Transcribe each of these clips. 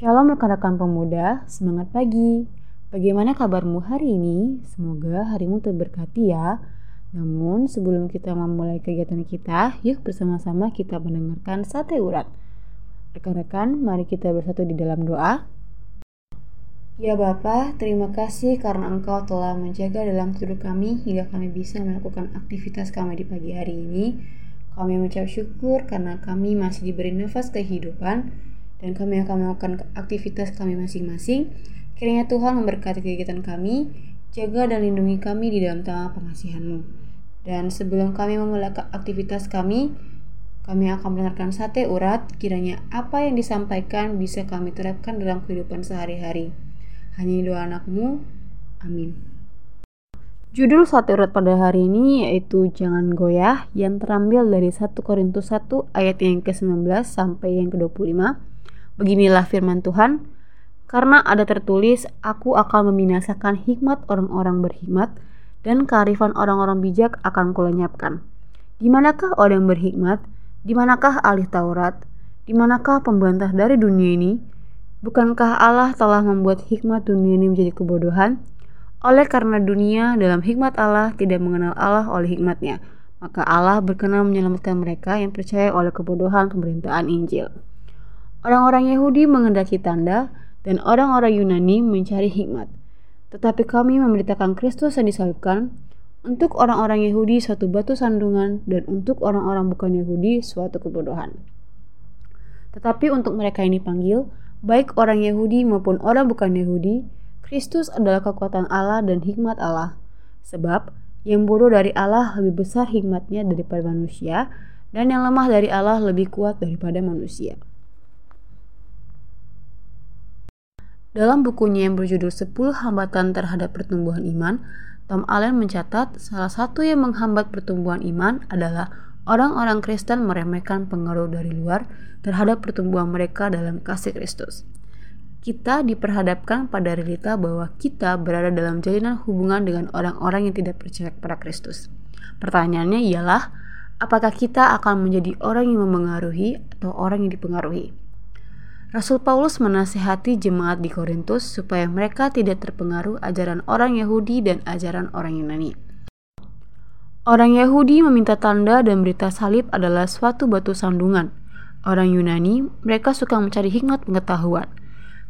Shalom rekan-rekan pemuda, semangat pagi. Bagaimana kabarmu hari ini? Semoga harimu terberkati ya. Namun sebelum kita memulai kegiatan kita, yuk bersama-sama kita mendengarkan sate urat. Rekan-rekan, mari kita bersatu di dalam doa. Ya Bapa, terima kasih karena Engkau telah menjaga dalam tidur kami hingga kami bisa melakukan aktivitas kami di pagi hari ini. Kami mengucap syukur karena kami masih diberi nafas kehidupan dan kami akan melakukan aktivitas kami masing-masing. Kiranya Tuhan memberkati kegiatan kami, jaga dan lindungi kami di dalam tangan pengasihan-Mu. Dan sebelum kami memulai aktivitas kami, kami akan mendengarkan sate urat, kiranya apa yang disampaikan bisa kami terapkan dalam kehidupan sehari-hari. Hanya doa anakmu, amin. Judul sate urat pada hari ini yaitu Jangan Goyah yang terambil dari 1 Korintus 1 ayat yang ke-19 sampai yang ke-25 Beginilah firman Tuhan, karena ada tertulis, aku akan membinasakan hikmat orang-orang berhikmat, dan kearifan orang-orang bijak akan kulenyapkan. Di manakah orang berhikmat? Di manakah ahli Taurat? Di manakah pembantah dari dunia ini? Bukankah Allah telah membuat hikmat dunia ini menjadi kebodohan? Oleh karena dunia dalam hikmat Allah tidak mengenal Allah oleh hikmatnya, maka Allah berkenan menyelamatkan mereka yang percaya oleh kebodohan pemerintahan Injil. Orang-orang Yahudi mengendaki tanda dan orang-orang Yunani mencari hikmat. Tetapi kami memberitakan Kristus yang disalibkan untuk orang-orang Yahudi suatu batu sandungan dan untuk orang-orang bukan Yahudi suatu kebodohan. Tetapi untuk mereka yang dipanggil, baik orang Yahudi maupun orang bukan Yahudi, Kristus adalah kekuatan Allah dan hikmat Allah. Sebab yang bodoh dari Allah lebih besar hikmatnya daripada manusia, dan yang lemah dari Allah lebih kuat daripada manusia. Dalam bukunya yang berjudul 10 Hambatan Terhadap Pertumbuhan Iman, Tom Allen mencatat salah satu yang menghambat pertumbuhan iman adalah orang-orang Kristen meremehkan pengaruh dari luar terhadap pertumbuhan mereka dalam kasih Kristus. Kita diperhadapkan pada realita bahwa kita berada dalam jalinan hubungan dengan orang-orang yang tidak percaya kepada Kristus. Pertanyaannya ialah, apakah kita akan menjadi orang yang memengaruhi atau orang yang dipengaruhi? Rasul Paulus menasihati jemaat di Korintus supaya mereka tidak terpengaruh ajaran orang Yahudi dan ajaran orang Yunani. Orang Yahudi meminta tanda dan berita salib adalah suatu batu sandungan. Orang Yunani, mereka suka mencari hikmat pengetahuan.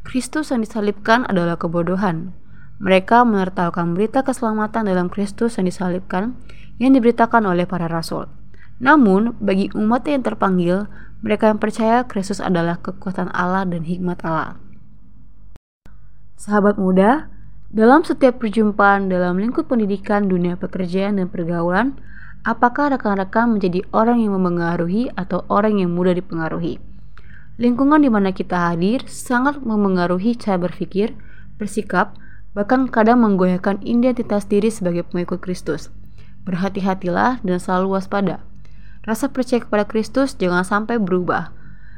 Kristus yang disalibkan adalah kebodohan. Mereka menertawakan berita keselamatan dalam Kristus yang disalibkan yang diberitakan oleh para rasul. Namun, bagi umat yang terpanggil, mereka yang percaya Kristus adalah kekuatan Allah dan hikmat Allah. Sahabat muda, dalam setiap perjumpaan dalam lingkup pendidikan, dunia pekerjaan, dan pergaulan, apakah rekan-rekan menjadi orang yang memengaruhi atau orang yang mudah dipengaruhi? Lingkungan di mana kita hadir sangat memengaruhi cara berpikir, bersikap, bahkan kadang menggoyahkan identitas diri sebagai pengikut Kristus. Berhati-hatilah dan selalu waspada Rasa percaya kepada Kristus jangan sampai berubah.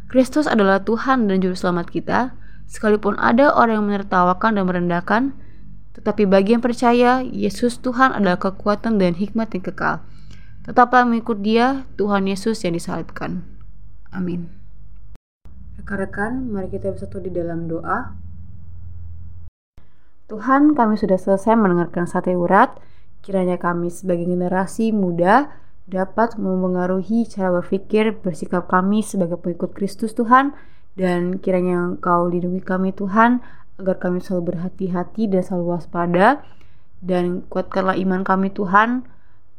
Kristus adalah Tuhan dan Juru Selamat kita, sekalipun ada orang yang menertawakan dan merendahkan, tetapi bagi yang percaya, Yesus Tuhan adalah kekuatan dan hikmat yang kekal. Tetaplah mengikut dia, Tuhan Yesus yang disalibkan. Amin. Rekan-rekan, mari kita bersatu di dalam doa. Tuhan, kami sudah selesai mendengarkan sate urat. Kiranya kami sebagai generasi muda dapat memengaruhi cara berpikir bersikap kami sebagai pengikut Kristus Tuhan dan kiranya Engkau lindungi kami Tuhan agar kami selalu berhati-hati dan selalu waspada. Dan kuatkanlah iman kami Tuhan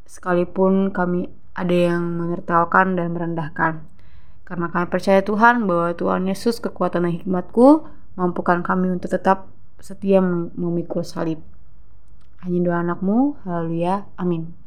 sekalipun kami ada yang menertawakan dan merendahkan. Karena kami percaya Tuhan bahwa Tuhan Yesus kekuatan dan hikmatku mampukan kami untuk tetap setia memikul salib. Hanya doa anakmu haleluya amin